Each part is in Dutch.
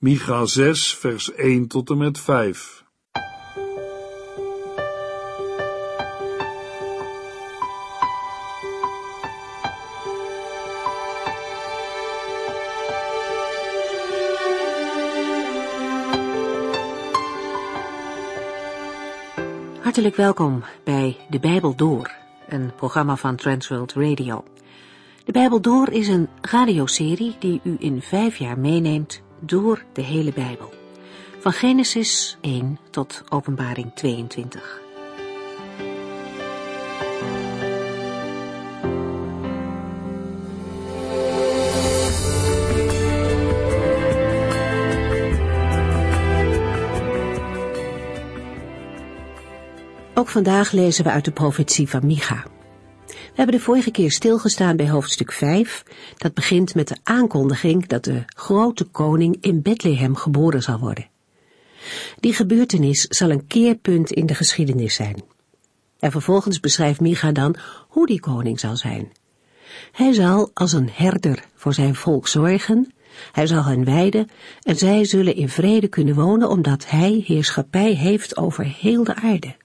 Micha 6, vers 1 tot en met 5. Hartelijk welkom bij De Bijbel Door, een programma van Transworld Radio. De Bijbel Door is een radioserie die u in vijf jaar meeneemt door de hele Bijbel. Van Genesis 1 tot Openbaring 22. Ook vandaag lezen we uit de profetie van Micha. We hebben de vorige keer stilgestaan bij hoofdstuk 5, dat begint met de aankondiging dat de grote koning in Bethlehem geboren zal worden. Die gebeurtenis zal een keerpunt in de geschiedenis zijn. En vervolgens beschrijft Micha dan hoe die koning zal zijn. Hij zal als een herder voor zijn volk zorgen, hij zal hen wijden en zij zullen in vrede kunnen wonen omdat hij heerschappij heeft over heel de aarde.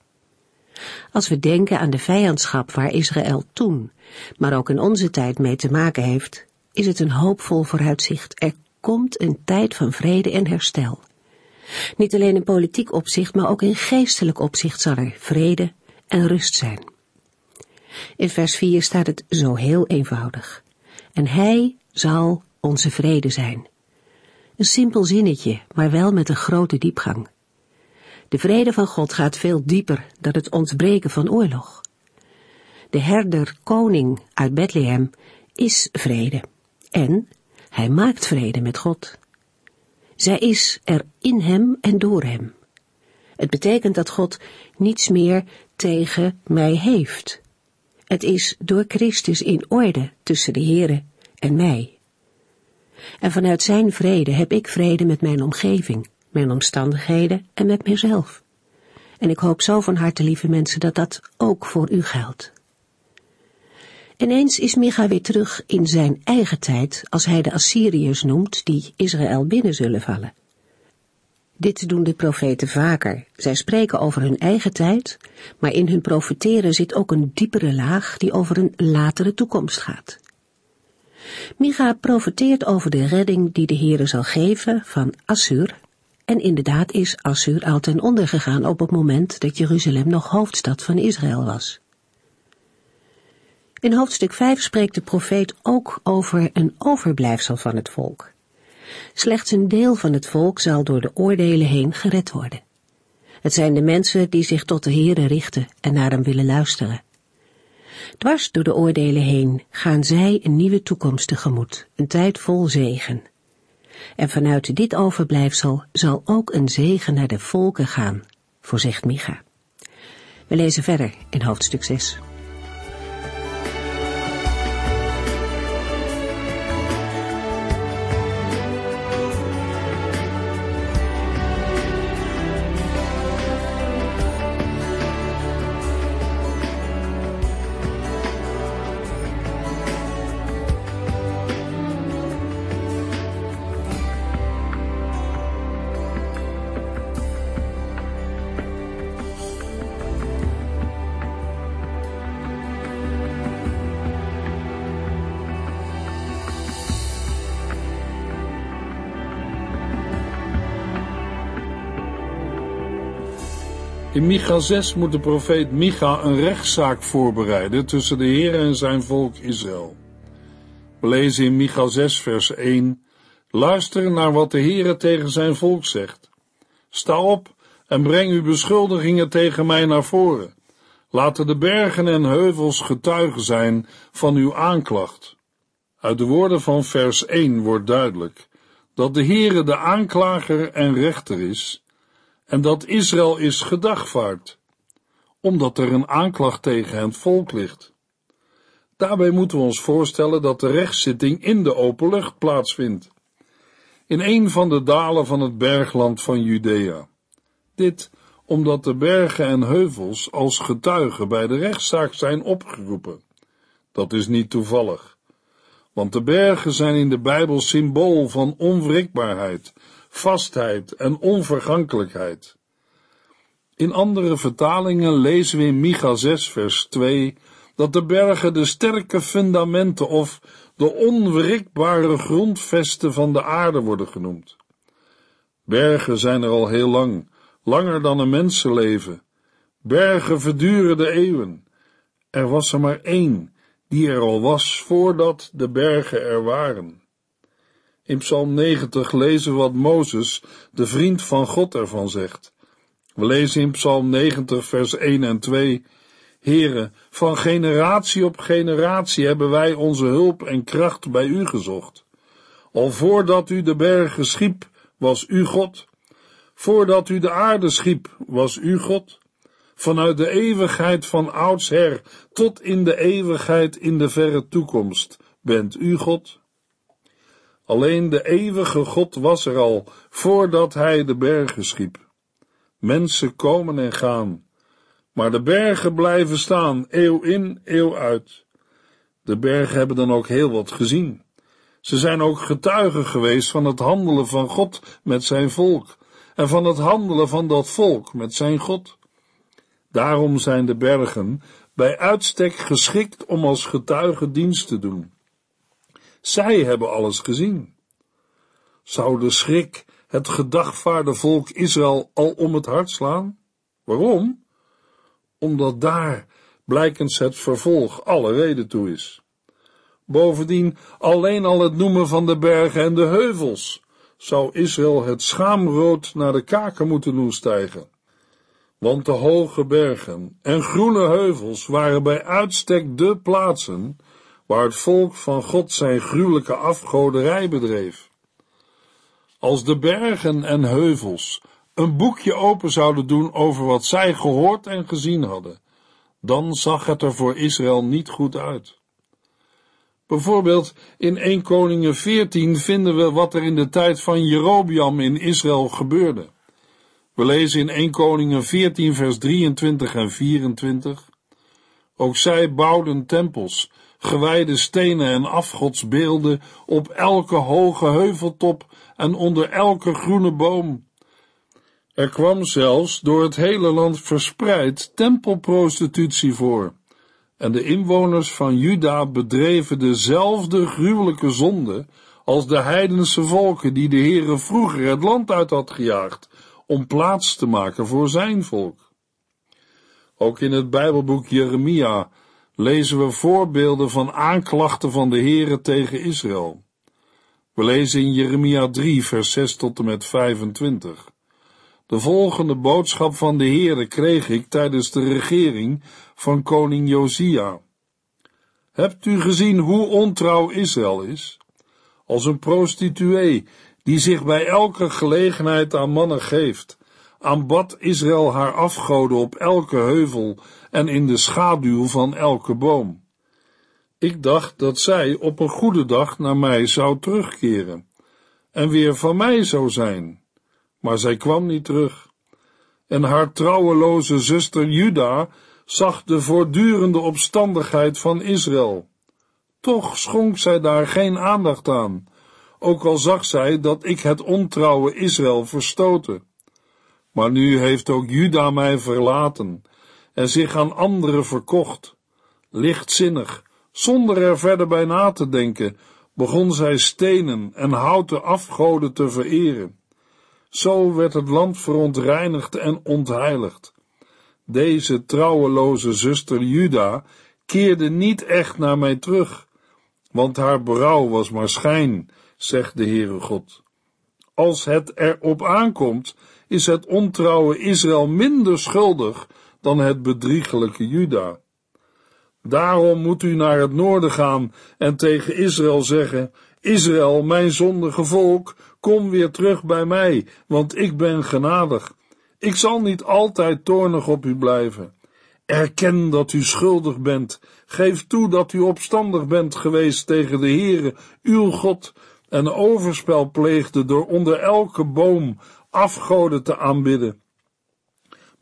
Als we denken aan de vijandschap waar Israël toen, maar ook in onze tijd mee te maken heeft, is het een hoopvol vooruitzicht. Er komt een tijd van vrede en herstel. Niet alleen in politiek opzicht, maar ook in geestelijk opzicht zal er vrede en rust zijn. In vers 4 staat het zo heel eenvoudig. En hij zal onze vrede zijn. Een simpel zinnetje, maar wel met een grote diepgang. De vrede van God gaat veel dieper dan het ontbreken van oorlog. De herder koning uit Bethlehem is vrede. En hij maakt vrede met God. Zij is er in hem en door hem. Het betekent dat God niets meer tegen mij heeft. Het is door Christus in orde tussen de Here en mij. En vanuit zijn vrede heb ik vrede met mijn omgeving, mijn omstandigheden en met mezelf. En ik hoop zo van harte, lieve mensen, dat dat ook voor u geldt. Ineens is Micha weer terug in zijn eigen tijd, als hij de Assyriërs noemt, die Israël binnen zullen vallen. Dit doen de profeten vaker. Zij spreken over hun eigen tijd, maar in hun profeteren zit ook een diepere laag die over een latere toekomst gaat. Micha profeteert over de redding die de Heere zal geven van Assur, en inderdaad is Assur al ten onder gegaan op het moment dat Jeruzalem nog hoofdstad van Israël was. In hoofdstuk 5 spreekt de profeet ook over een overblijfsel van het volk. Slechts een deel van het volk zal door de oordelen heen gered worden. Het zijn de mensen die zich tot de Heere richten en naar hem willen luisteren. Dwars door de oordelen heen gaan zij een nieuwe toekomst tegemoet, een tijd vol zegen. En vanuit dit overblijfsel zal ook een zegen naar de volken gaan, voorzegt Micha. We lezen verder in hoofdstuk 6. In Micha 6 moet de profeet Micha een rechtszaak voorbereiden tussen de Heer en zijn volk Israël. We lezen in Micha 6 vers 1, Luister naar wat de Heere tegen zijn volk zegt. Sta op en breng uw beschuldigingen tegen mij naar voren. Laten de bergen en heuvels getuigen zijn van uw aanklacht. Uit de woorden van vers 1 wordt duidelijk dat de Heere de aanklager en rechter is en dat Israël is gedagvaard, omdat er een aanklacht tegen het volk ligt. Daarbij moeten we ons voorstellen dat de rechtszitting in de open lucht plaatsvindt, in een van de dalen van het bergland van Judea. Dit omdat de bergen en heuvels als getuigen bij de rechtszaak zijn opgeroepen. Dat is niet toevallig, want de bergen zijn in de Bijbel symbool van onwrikbaarheid, vastheid en onvergankelijkheid. In andere vertalingen lezen we in Micha 6 vers 2 dat de bergen de sterke fundamenten of de onwrikbare grondvesten van de aarde worden genoemd. Bergen zijn er al heel lang, langer dan een mensenleven. Bergen verduren de eeuwen. Er was er maar één die er al was voordat de bergen er waren. In Psalm 90 lezen we wat Mozes, de vriend van God, ervan zegt. We lezen in Psalm 90, vers 1 en 2. Here, van generatie op generatie hebben wij onze hulp en kracht bij u gezocht. Al voordat u de bergen schiep, was u God. Voordat u de aarde schiep, was u God. Vanuit de eeuwigheid van oudsher tot in de eeuwigheid in de verre toekomst bent u God. Alleen de eeuwige God was er al voordat hij de bergen schiep. Mensen komen en gaan, maar de bergen blijven staan, eeuw in, eeuw uit. De bergen hebben dan ook heel wat gezien. Ze zijn ook getuigen geweest van het handelen van God met zijn volk en van het handelen van dat volk met zijn God. Daarom zijn de bergen bij uitstek geschikt om als getuige dienst te doen. Zij hebben alles gezien. Zou de schrik het gedagvaarde volk Israël al om het hart slaan? Waarom? Omdat daar blijkens het vervolg alle reden toe is. Bovendien alleen al het noemen van de bergen en de heuvels zou Israël het schaamrood naar de kaken moeten doen stijgen. Want de hoge bergen en groene heuvels waren bij uitstek de plaatsen waar het volk van God zijn gruwelijke afgoderij bedreef. Als de bergen en heuvels een boekje open zouden doen over wat zij gehoord en gezien hadden, dan zag het er voor Israël niet goed uit. Bijvoorbeeld in 1 Koningen 14 vinden we wat er in de tijd van Jerobiam in Israël gebeurde. We lezen in 1 Koningen 14 vers 23 en 24. Ook zij bouwden tempels, gewijde stenen en afgodsbeelden op elke hoge heuveltop en onder elke groene boom. Er kwam zelfs door het hele land verspreid tempelprostitutie voor en de inwoners van Juda bedreven dezelfde gruwelijke zonde als de heidense volken die de Heere vroeger het land uit had gejaagd, om plaats te maken voor zijn volk. Ook in het Bijbelboek Jeremia lezen we voorbeelden van aanklachten van de Heere tegen Israël. We lezen in Jeremia 3, vers 6 tot en met 25. De volgende boodschap van de Heere kreeg ik tijdens de regering van koning Josia. Hebt u gezien hoe ontrouw Israël is? Als een prostituee die zich bij elke gelegenheid aan mannen geeft, aanbad Israël haar afgoden op elke heuvel en in de schaduw van elke boom. Ik dacht dat zij op een goede dag naar mij zou terugkeren en weer van mij zou zijn maar zij kwam niet terug. En haar trouweloze zuster Juda zag de voortdurende opstandigheid van Israël. Toch schonk zij daar geen aandacht aan, ook al zag zij dat ik het ontrouwe Israël verstoten. Maar nu heeft ook Juda mij verlaten en zich aan anderen verkocht. Lichtzinnig, zonder er verder bij na te denken, begon zij stenen en houten afgoden te vereren. Zo werd het land verontreinigd en ontheiligd. Deze trouweloze zuster Juda keerde niet echt naar mij terug, want haar berouw was maar schijn, zegt de Heere God. Als het erop aankomt, is het ontrouwe Israël minder schuldig dan het bedriegelijke Juda. Daarom moet u naar het noorden gaan en tegen Israël zeggen: Israël, mijn zondige volk, kom weer terug bij mij, want ik ben genadig. Ik zal niet altijd toornig op u blijven. Erken dat u schuldig bent. Geef toe dat u opstandig bent geweest tegen de Heere, uw God, en overspel pleegde door onder elke boom afgoden te aanbidden.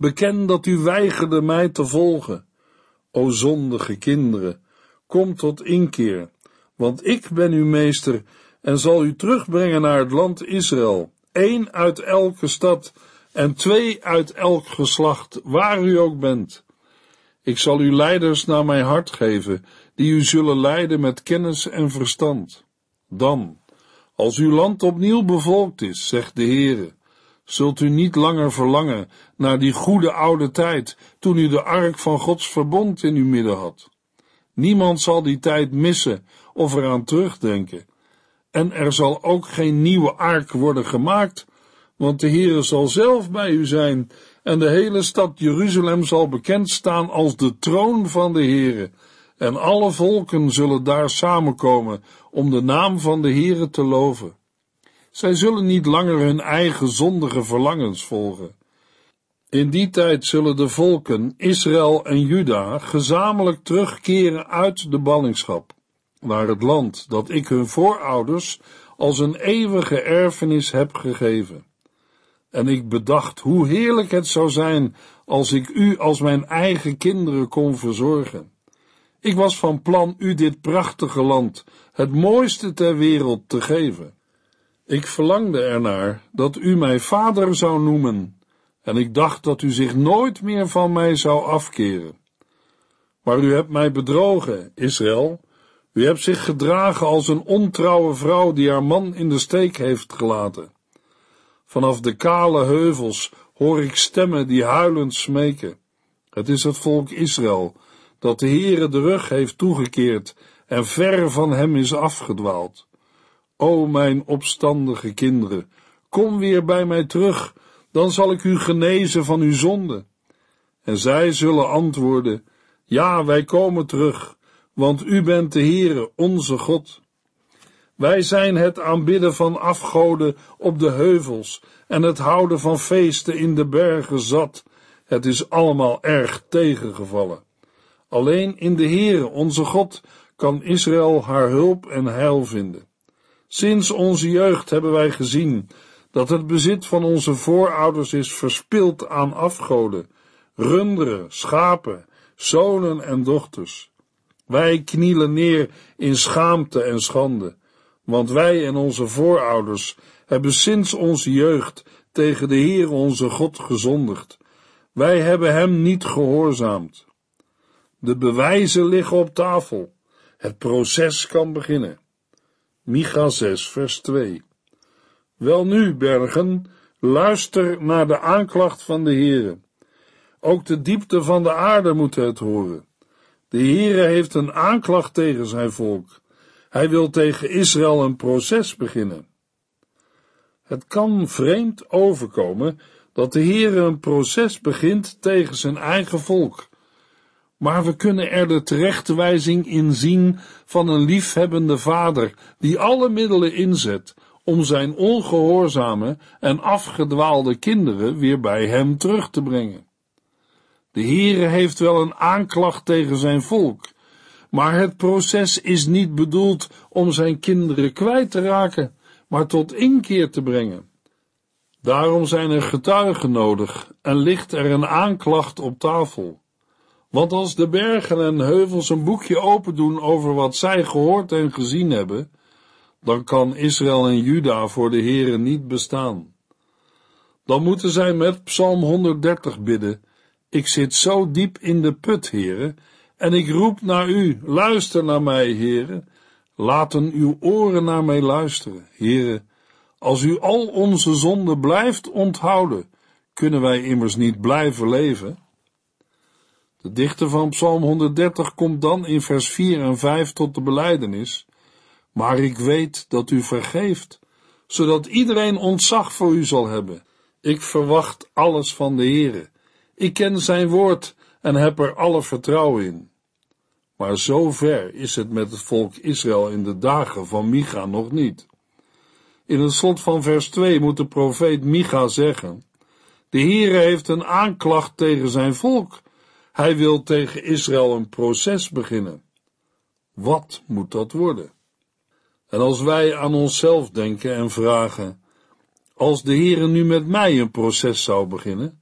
Beken dat u weigerde mij te volgen. O zondige kinderen, kom tot inkeer Want ik ben uw meester en zal u terugbrengen naar het land Israël, één uit elke stad en twee uit elk geslacht, waar u ook bent. Ik zal u leiders naar mijn hart geven, die u zullen leiden met kennis en verstand. Dan, als uw land opnieuw bevolkt is, zegt de Heere, zult u niet langer verlangen naar die goede oude tijd, toen u de ark van Gods verbond in uw midden had. Niemand zal die tijd missen of eraan terugdenken. En er zal ook geen nieuwe ark worden gemaakt, want de Heere zal zelf bij u zijn, en de hele stad Jeruzalem zal bekend staan als de troon van de Heere, en alle volken zullen daar samenkomen om de naam van de Heere te loven. Zij zullen niet langer hun eigen zondige verlangens volgen. In die tijd zullen de volken, Israël en Juda, gezamenlijk terugkeren uit de ballingschap, naar het land dat ik hun voorouders als een eeuwige erfenis heb gegeven. En ik bedacht hoe heerlijk het zou zijn als ik u als mijn eigen kinderen kon verzorgen. Ik was van plan u dit prachtige land, het mooiste ter wereld, te geven. Ik verlangde ernaar dat u mij vader zou noemen, en ik dacht dat u zich nooit meer van mij zou afkeren. Maar u hebt mij bedrogen, Israël. U hebt zich gedragen als een ontrouwe vrouw die haar man in de steek heeft gelaten. Vanaf de kale heuvels hoor ik stemmen die huilend smeken. Het is het volk Israël, dat de Heere de rug heeft toegekeerd en ver van hem is afgedwaald. O mijn opstandige kinderen, kom weer bij mij terug, dan zal ik u genezen van uw zonde. En zij zullen antwoorden, ja, wij komen terug, want u bent de Heere, onze God. Wij zijn het aanbidden van afgoden op de heuvels en het houden van feesten in de bergen zat. Het is allemaal erg tegengevallen. Alleen in de Heere, onze God, kan Israël haar hulp en heil vinden. Sinds onze jeugd hebben wij gezien dat het bezit van onze voorouders is verspild aan afgoden, runderen, schapen, zonen en dochters. Wij knielen neer in schaamte en schande, want wij en onze voorouders hebben sinds onze jeugd tegen de Heer onze God gezondigd. Wij hebben hem niet gehoorzaamd. De bewijzen liggen op tafel. Het proces kan beginnen. Micha 6, vers 2. Welnu, bergen, luister naar de aanklacht van de Heere. Ook de diepte van de aarde moet het horen. De Heere heeft een aanklacht tegen zijn volk. Hij wil tegen Israël een proces beginnen. Het kan vreemd overkomen dat de Heere een proces begint tegen zijn eigen volk maar we kunnen er de terechtwijzing in zien van een liefhebbende vader die alle middelen inzet om zijn ongehoorzame en afgedwaalde kinderen weer bij hem terug te brengen. De Heere heeft wel een aanklacht tegen zijn volk, maar het proces is niet bedoeld om zijn kinderen kwijt te raken, maar tot inkeer te brengen. Daarom zijn er getuigen nodig en ligt er een aanklacht op tafel. Want als de bergen en heuvels een boekje open doen over wat zij gehoord en gezien hebben, dan kan Israël en Juda voor de Heere niet bestaan. Dan moeten zij met Psalm 130 bidden, ik zit zo diep in de put, Heere, en ik roep naar u, luister naar mij, Heere, laten uw oren naar mij luisteren, Heere. Als u al onze zonden blijft onthouden, kunnen wij immers niet blijven leven. De dichter van Psalm 130 komt dan in vers 4 en 5 tot de beleidenis. Maar ik weet dat u vergeeft, zodat iedereen ontzag voor u zal hebben. Ik verwacht alles van de Heere. Ik ken zijn woord en heb er alle vertrouwen in. Maar zo ver is het met het volk Israël in de dagen van Micha nog niet. In het slot van vers 2 moet de profeet Micha zeggen: De Heere heeft een aanklacht tegen zijn volk hij wil tegen Israël een proces beginnen. Wat moet dat worden? En als wij aan onszelf denken en vragen, als de Heere nu met mij een proces zou beginnen,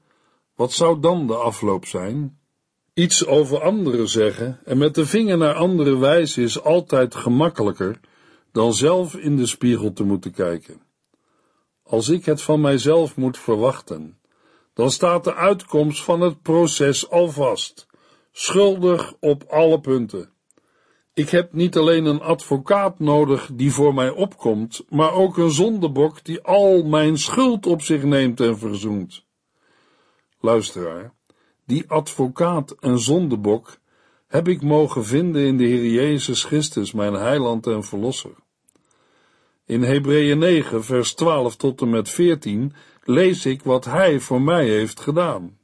wat zou dan de afloop zijn? Iets over anderen zeggen en met de vinger naar anderen wijzen is altijd gemakkelijker dan zelf in de spiegel te moeten kijken. Als ik het van mijzelf moet verwachten, dan staat de uitkomst van het proces al vast, schuldig op alle punten. Ik heb niet alleen een advocaat nodig die voor mij opkomt, maar ook een zondebok die al mijn schuld op zich neemt en verzoent. Luisteraar, die advocaat en zondebok heb ik mogen vinden in de Heer Jezus Christus, mijn heiland en verlosser. In Hebreeën 9, vers 12 tot en met 14 lees ik wat Hij voor mij heeft gedaan.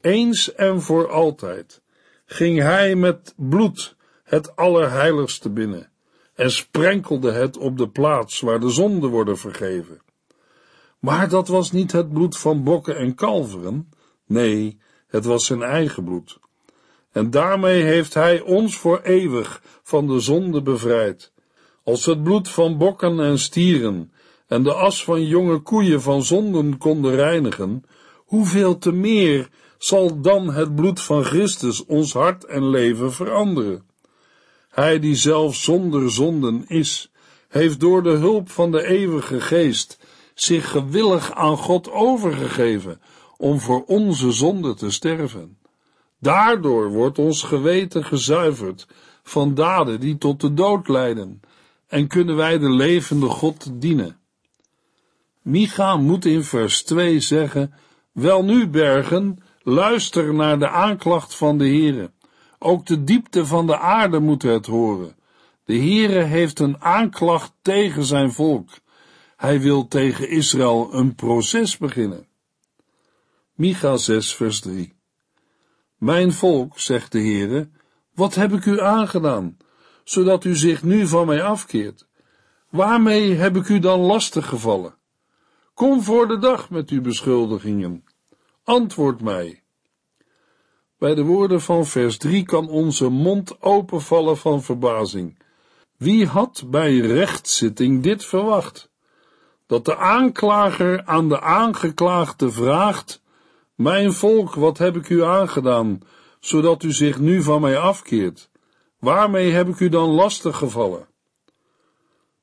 Eens en voor altijd ging Hij met bloed het Allerheiligste binnen en sprenkelde het op de plaats waar de zonden worden vergeven. Maar dat was niet het bloed van bokken en kalveren, nee, het was zijn eigen bloed. En daarmee heeft hij ons voor eeuwig van de zonde bevrijd. Als het bloed van bokken en stieren en de as van jonge koeien van zonden konden reinigen, hoeveel te meer zal dan het bloed van Christus ons hart en leven veranderen. Hij die zelf zonder zonden is, heeft door de hulp van de eeuwige geest zich gewillig aan God overgegeven om voor onze zonde te sterven. Daardoor wordt ons geweten gezuiverd van daden die tot de dood leiden en kunnen wij de levende God dienen. Micha moet in vers 2 zeggen, wel nu bergen, luister naar de aanklacht van de Heere. Ook de diepte van de aarde moet het horen. De Heere heeft een aanklacht tegen zijn volk. Hij wil tegen Israël een proces beginnen. Micha 6 vers 3 Mijn volk, zegt de Heere, wat heb ik u aangedaan, zodat u zich nu van mij afkeert? Waarmee heb ik u dan lastig gevallen? Kom voor de dag met uw beschuldigingen. Antwoord mij. Bij de woorden van vers 3 kan onze mond openvallen van verbazing. Wie had bij rechtszitting dit verwacht? Dat de aanklager aan de aangeklaagde vraagt: Mijn volk, wat heb ik u aangedaan, zodat u zich nu van mij afkeert? Waarmee heb ik u dan lastig gevallen?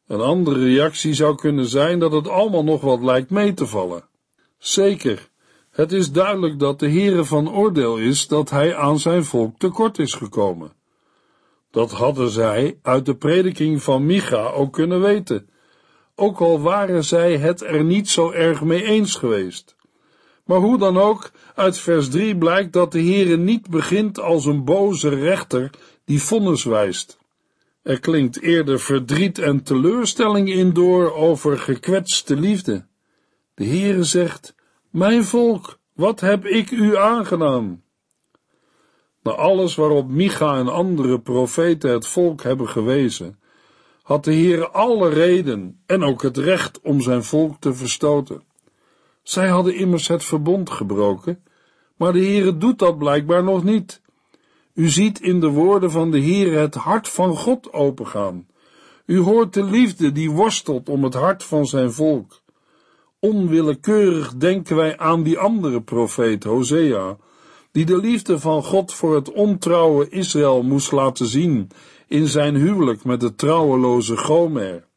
Een andere reactie zou kunnen zijn dat het allemaal nog wat lijkt mee te vallen. Zeker, het is duidelijk dat de Heere van oordeel is dat hij aan zijn volk tekort is gekomen. Dat hadden zij uit de prediking van Micha ook kunnen weten, ook al waren zij het er niet zo erg mee eens geweest. Maar hoe dan ook, uit vers 3 blijkt dat de Heere niet begint als een boze rechter die vonnis wijst. Er klinkt eerder verdriet en teleurstelling in door over gekwetste liefde. De Heere zegt, mijn volk, wat heb ik u aangedaan? Na alles waarop Micha en andere profeten het volk hebben gewezen, had de Heer alle reden en ook het recht om zijn volk te verstoten. Zij hadden immers het verbond gebroken, maar de Heere doet dat blijkbaar nog niet. U ziet in de woorden van de Heer het hart van God opengaan. U hoort de liefde die worstelt om het hart van zijn volk. Onwillekeurig denken wij aan die andere profeet, Hosea, die de liefde van God voor het ontrouwe Israël moest laten zien in zijn huwelijk met de trouweloze Gomer.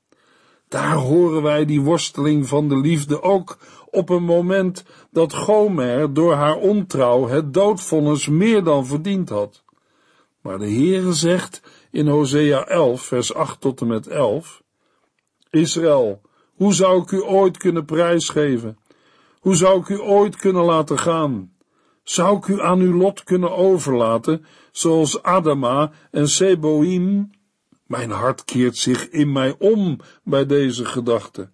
Daar horen wij die worsteling van de liefde ook op een moment dat Gomer door haar ontrouw het doodvonnis meer dan verdiend had. Maar de Heere zegt in Hosea 11, vers 8 tot en met 11, Israël, hoe zou ik u ooit kunnen prijsgeven? Hoe zou ik u ooit kunnen laten gaan? Zou ik u aan uw lot kunnen overlaten, zoals Adama en Seboim? Mijn hart keert zich in mij om bij deze gedachte.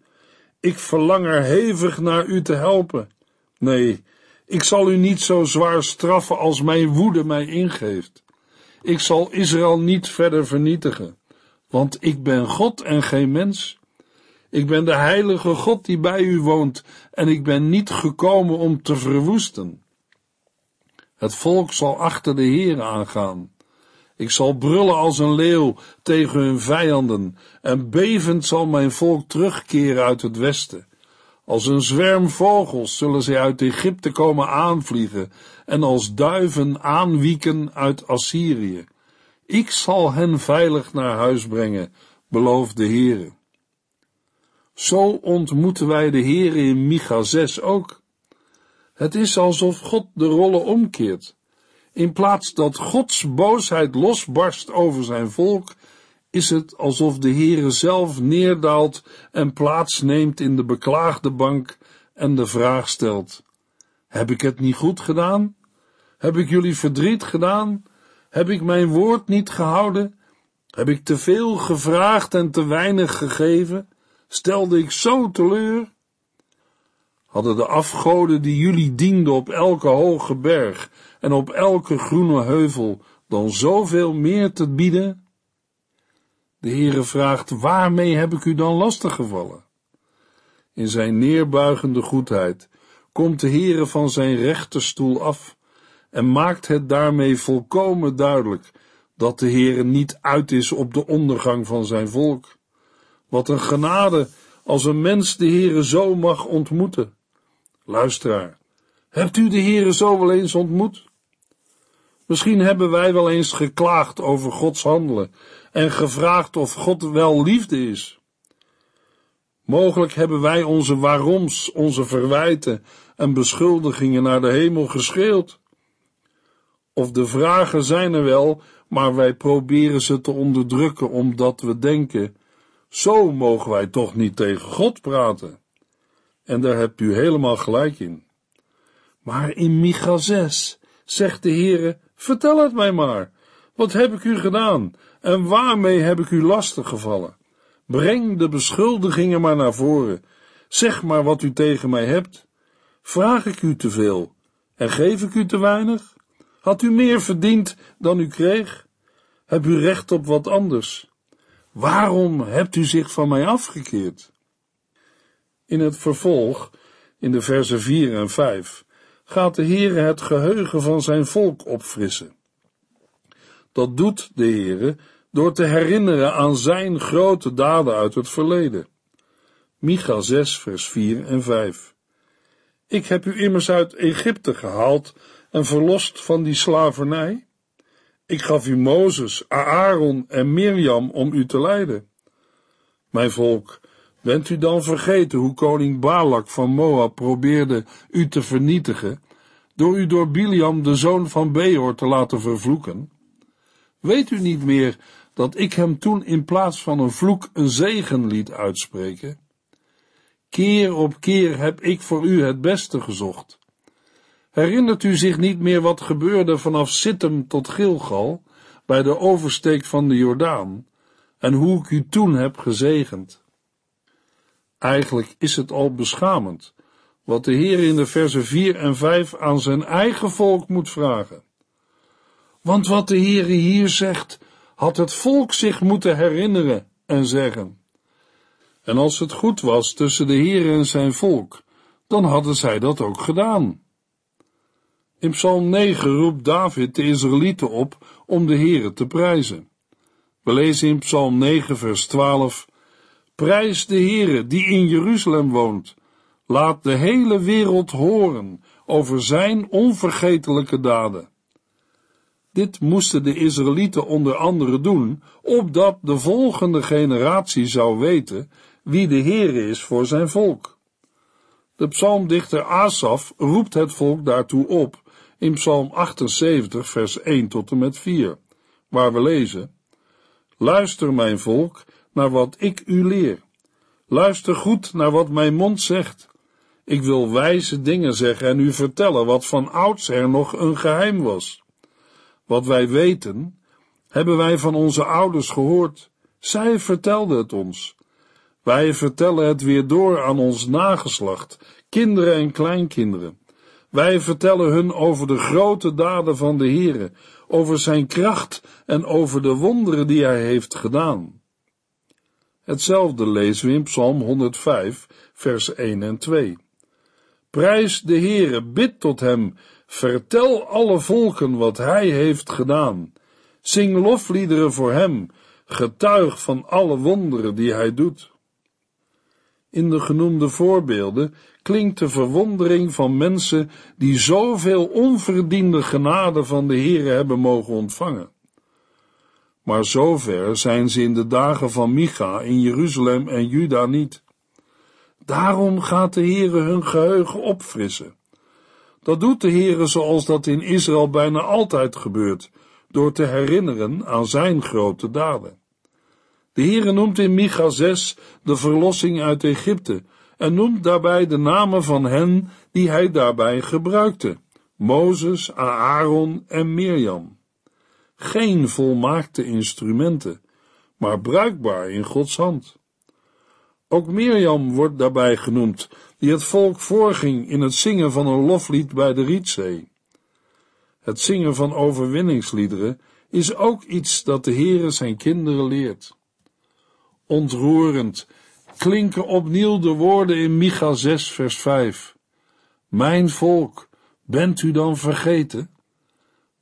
Ik verlang er hevig naar u te helpen. Nee, ik zal u niet zo zwaar straffen als mijn woede mij ingeeft. Ik zal Israël niet verder vernietigen, want ik ben God en geen mens. Ik ben de heilige God die bij u woont en ik ben niet gekomen om te verwoesten. Het volk zal achter de Heer aangaan. Ik zal brullen als een leeuw tegen hun vijanden en bevend zal mijn volk terugkeren uit het westen. Als een zwerm vogels zullen zij uit Egypte komen aanvliegen en als duiven aanwieken uit Assyrië. Ik zal hen veilig naar huis brengen, belooft de Heere. Zo ontmoeten wij de Heere in Micha 6 ook. Het is alsof God de rollen omkeert. In plaats dat Gods boosheid losbarst over zijn volk, is het alsof de Heere zelf neerdaalt en plaatsneemt in de beklaagde bank en de vraag stelt: Heb ik het niet goed gedaan? Heb ik jullie verdriet gedaan? Heb ik mijn woord niet gehouden? Heb ik te veel gevraagd en te weinig gegeven? Stelde ik zo teleur? Hadden de afgoden die jullie dienden op elke hoge berg en op elke groene heuvel dan zoveel meer te bieden? De Heere vraagt, waarmee heb ik u dan lastiggevallen? In zijn neerbuigende goedheid komt de Heere van zijn rechterstoel af en maakt het daarmee volkomen duidelijk dat de Heere niet uit is op de ondergang van zijn volk. Wat een genade als een mens de Heere zo mag ontmoeten. Luisteraar, hebt u de Heere zo wel eens ontmoet? Misschien hebben wij wel eens geklaagd over Gods handelen en gevraagd of God wel liefde is. Mogelijk hebben wij onze waaroms, onze verwijten en beschuldigingen naar de hemel geschreeuwd. Of de vragen zijn er wel, maar wij proberen ze te onderdrukken omdat we denken, zo mogen wij toch niet tegen God praten. En daar hebt u helemaal gelijk in. Maar in Micha 6 zegt de Heere, vertel het mij maar. Wat heb ik u gedaan en waarmee heb ik u lastig gevallen? Breng de beschuldigingen maar naar voren. Zeg maar wat u tegen mij hebt. Vraag ik u te veel en geef ik u te weinig? Had u meer verdiend dan u kreeg? Heb u recht op wat anders? Waarom hebt u zich van mij afgekeerd? In het vervolg, in de versen 4 en 5, gaat de Heere het geheugen van zijn volk opfrissen. Dat doet de Heere door te herinneren aan zijn grote daden uit het verleden. Micha 6, vers 4 en 5. Ik heb u immers uit Egypte gehaald en verlost van die slavernij. Ik gaf u Mozes, Aaron en Mirjam om u te leiden. Mijn volk, bent u dan vergeten hoe koning Balak van Moab probeerde u te vernietigen, door u door Biliam, de zoon van Beor, te laten vervloeken? Weet u niet meer dat ik hem toen in plaats van een vloek een zegen liet uitspreken? Keer op keer heb ik voor u het beste gezocht. Herinnert u zich niet meer wat gebeurde vanaf Sittem tot Gilgal, bij de oversteek van de Jordaan, en hoe ik u toen heb gezegend? Eigenlijk is het al beschamend, wat de Heer in de versen 4 en 5 aan zijn eigen volk moet vragen. Want wat de Heer hier zegt, had het volk zich moeten herinneren en zeggen. En als het goed was tussen de Heer en zijn volk, dan hadden zij dat ook gedaan. In Psalm 9 roept David de Israëlieten op om de Heere te prijzen. We lezen in Psalm 9 vers 12 Prijs de Heere die in Jeruzalem woont. Laat de hele wereld horen over zijn onvergetelijke daden. Dit moesten de Israëlieten onder andere doen, opdat de volgende generatie zou weten wie de Heere is voor zijn volk. De psalmdichter Asaf roept het volk daartoe op in Psalm 78, vers 1 tot en met 4, waar we lezen: Luister, mijn volk, naar wat ik u leer. Luister goed naar wat mijn mond zegt. Ik wil wijze dingen zeggen en u vertellen wat van oudsher nog een geheim was. Wat wij weten, hebben wij van onze ouders gehoord. Zij vertelden het ons. Wij vertellen het weer door aan ons nageslacht, kinderen en kleinkinderen. Wij vertellen hun over de grote daden van de Heere, over zijn kracht en over de wonderen die hij heeft gedaan. Hetzelfde lezen we in Psalm 105, vers 1 en 2. Prijs de Heere, bid tot hem, vertel alle volken wat hij heeft gedaan. Zing lofliederen voor hem, getuig van alle wonderen die hij doet. In de genoemde voorbeelden klinkt de verwondering van mensen die zoveel onverdiende genade van de Heere hebben mogen ontvangen. Maar zover zijn ze in de dagen van Micha in Jeruzalem en Juda niet. Daarom gaat de Heere hun geheugen opfrissen. Dat doet de Heere zoals dat in Israël bijna altijd gebeurt, door te herinneren aan zijn grote daden. De Heere noemt in Micha 6 de verlossing uit Egypte en noemt daarbij de namen van hen die hij daarbij gebruikte: Mozes, Aaron en Mirjam. Geen volmaakte instrumenten, maar bruikbaar in Gods hand. Ook Mirjam wordt daarbij genoemd, die het volk voorging in het zingen van een loflied bij de Rietzee. Het zingen van overwinningsliederen is ook iets dat de Heere zijn kinderen leert. Ontroerend klinken opnieuw de woorden in Micha 6 vers 5. Mijn volk, bent u dan vergeten?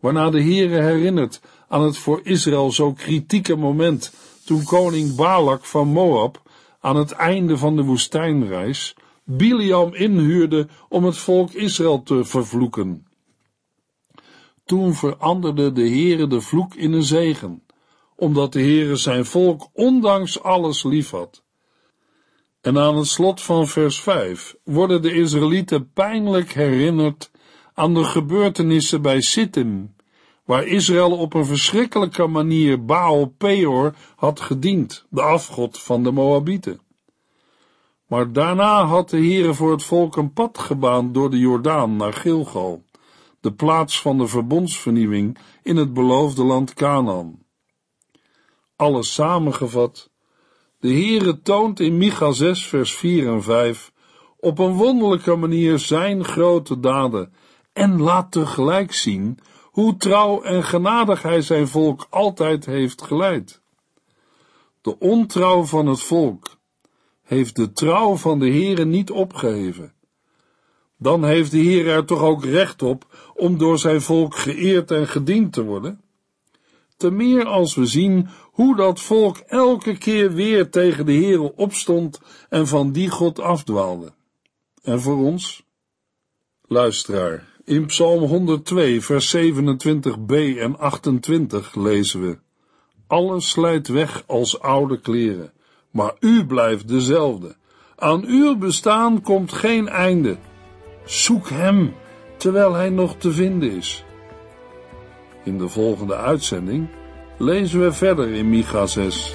Waarna de Heere herinnert aan het voor Israël zo kritieke moment toen koning Balak van Moab aan het einde van de woestijnreis Biliam inhuurde om het volk Israël te vervloeken. Toen veranderde de Heere de vloek in een zegen, omdat de Heere zijn volk ondanks alles liefhad. En aan het slot van vers 5 worden de Israëlieten pijnlijk herinnerd aan de gebeurtenissen bij Sittim, waar Israël op een verschrikkelijke manier Baal Peor had gediend, de afgod van de Moabieten. Maar daarna had de Heere voor het volk een pad gebaand door de Jordaan naar Gilgal, de plaats van de verbondsvernieuwing in het beloofde land Canaan. Alles samengevat, de Heere toont in Micha 6 vers 4 en 5 op een wonderlijke manier zijn grote daden en laat tegelijk zien hoe trouw en genadig hij zijn volk altijd heeft geleid. De ontrouw van het volk heeft de trouw van de Heere niet opgeheven. Dan heeft de Heer er toch ook recht op om door zijn volk geëerd en gediend te worden? Te meer als we zien hoe dat volk elke keer weer tegen de Heere opstond en van die God afdwaalde. En voor ons? Luisteraar, in Psalm 102, vers 27b en 28 lezen we: Alles slijt weg als oude kleren, maar u blijft dezelfde. Aan uw bestaan komt geen einde. Zoek hem terwijl hij nog te vinden is. In de volgende uitzending lezen we verder in Micha 6.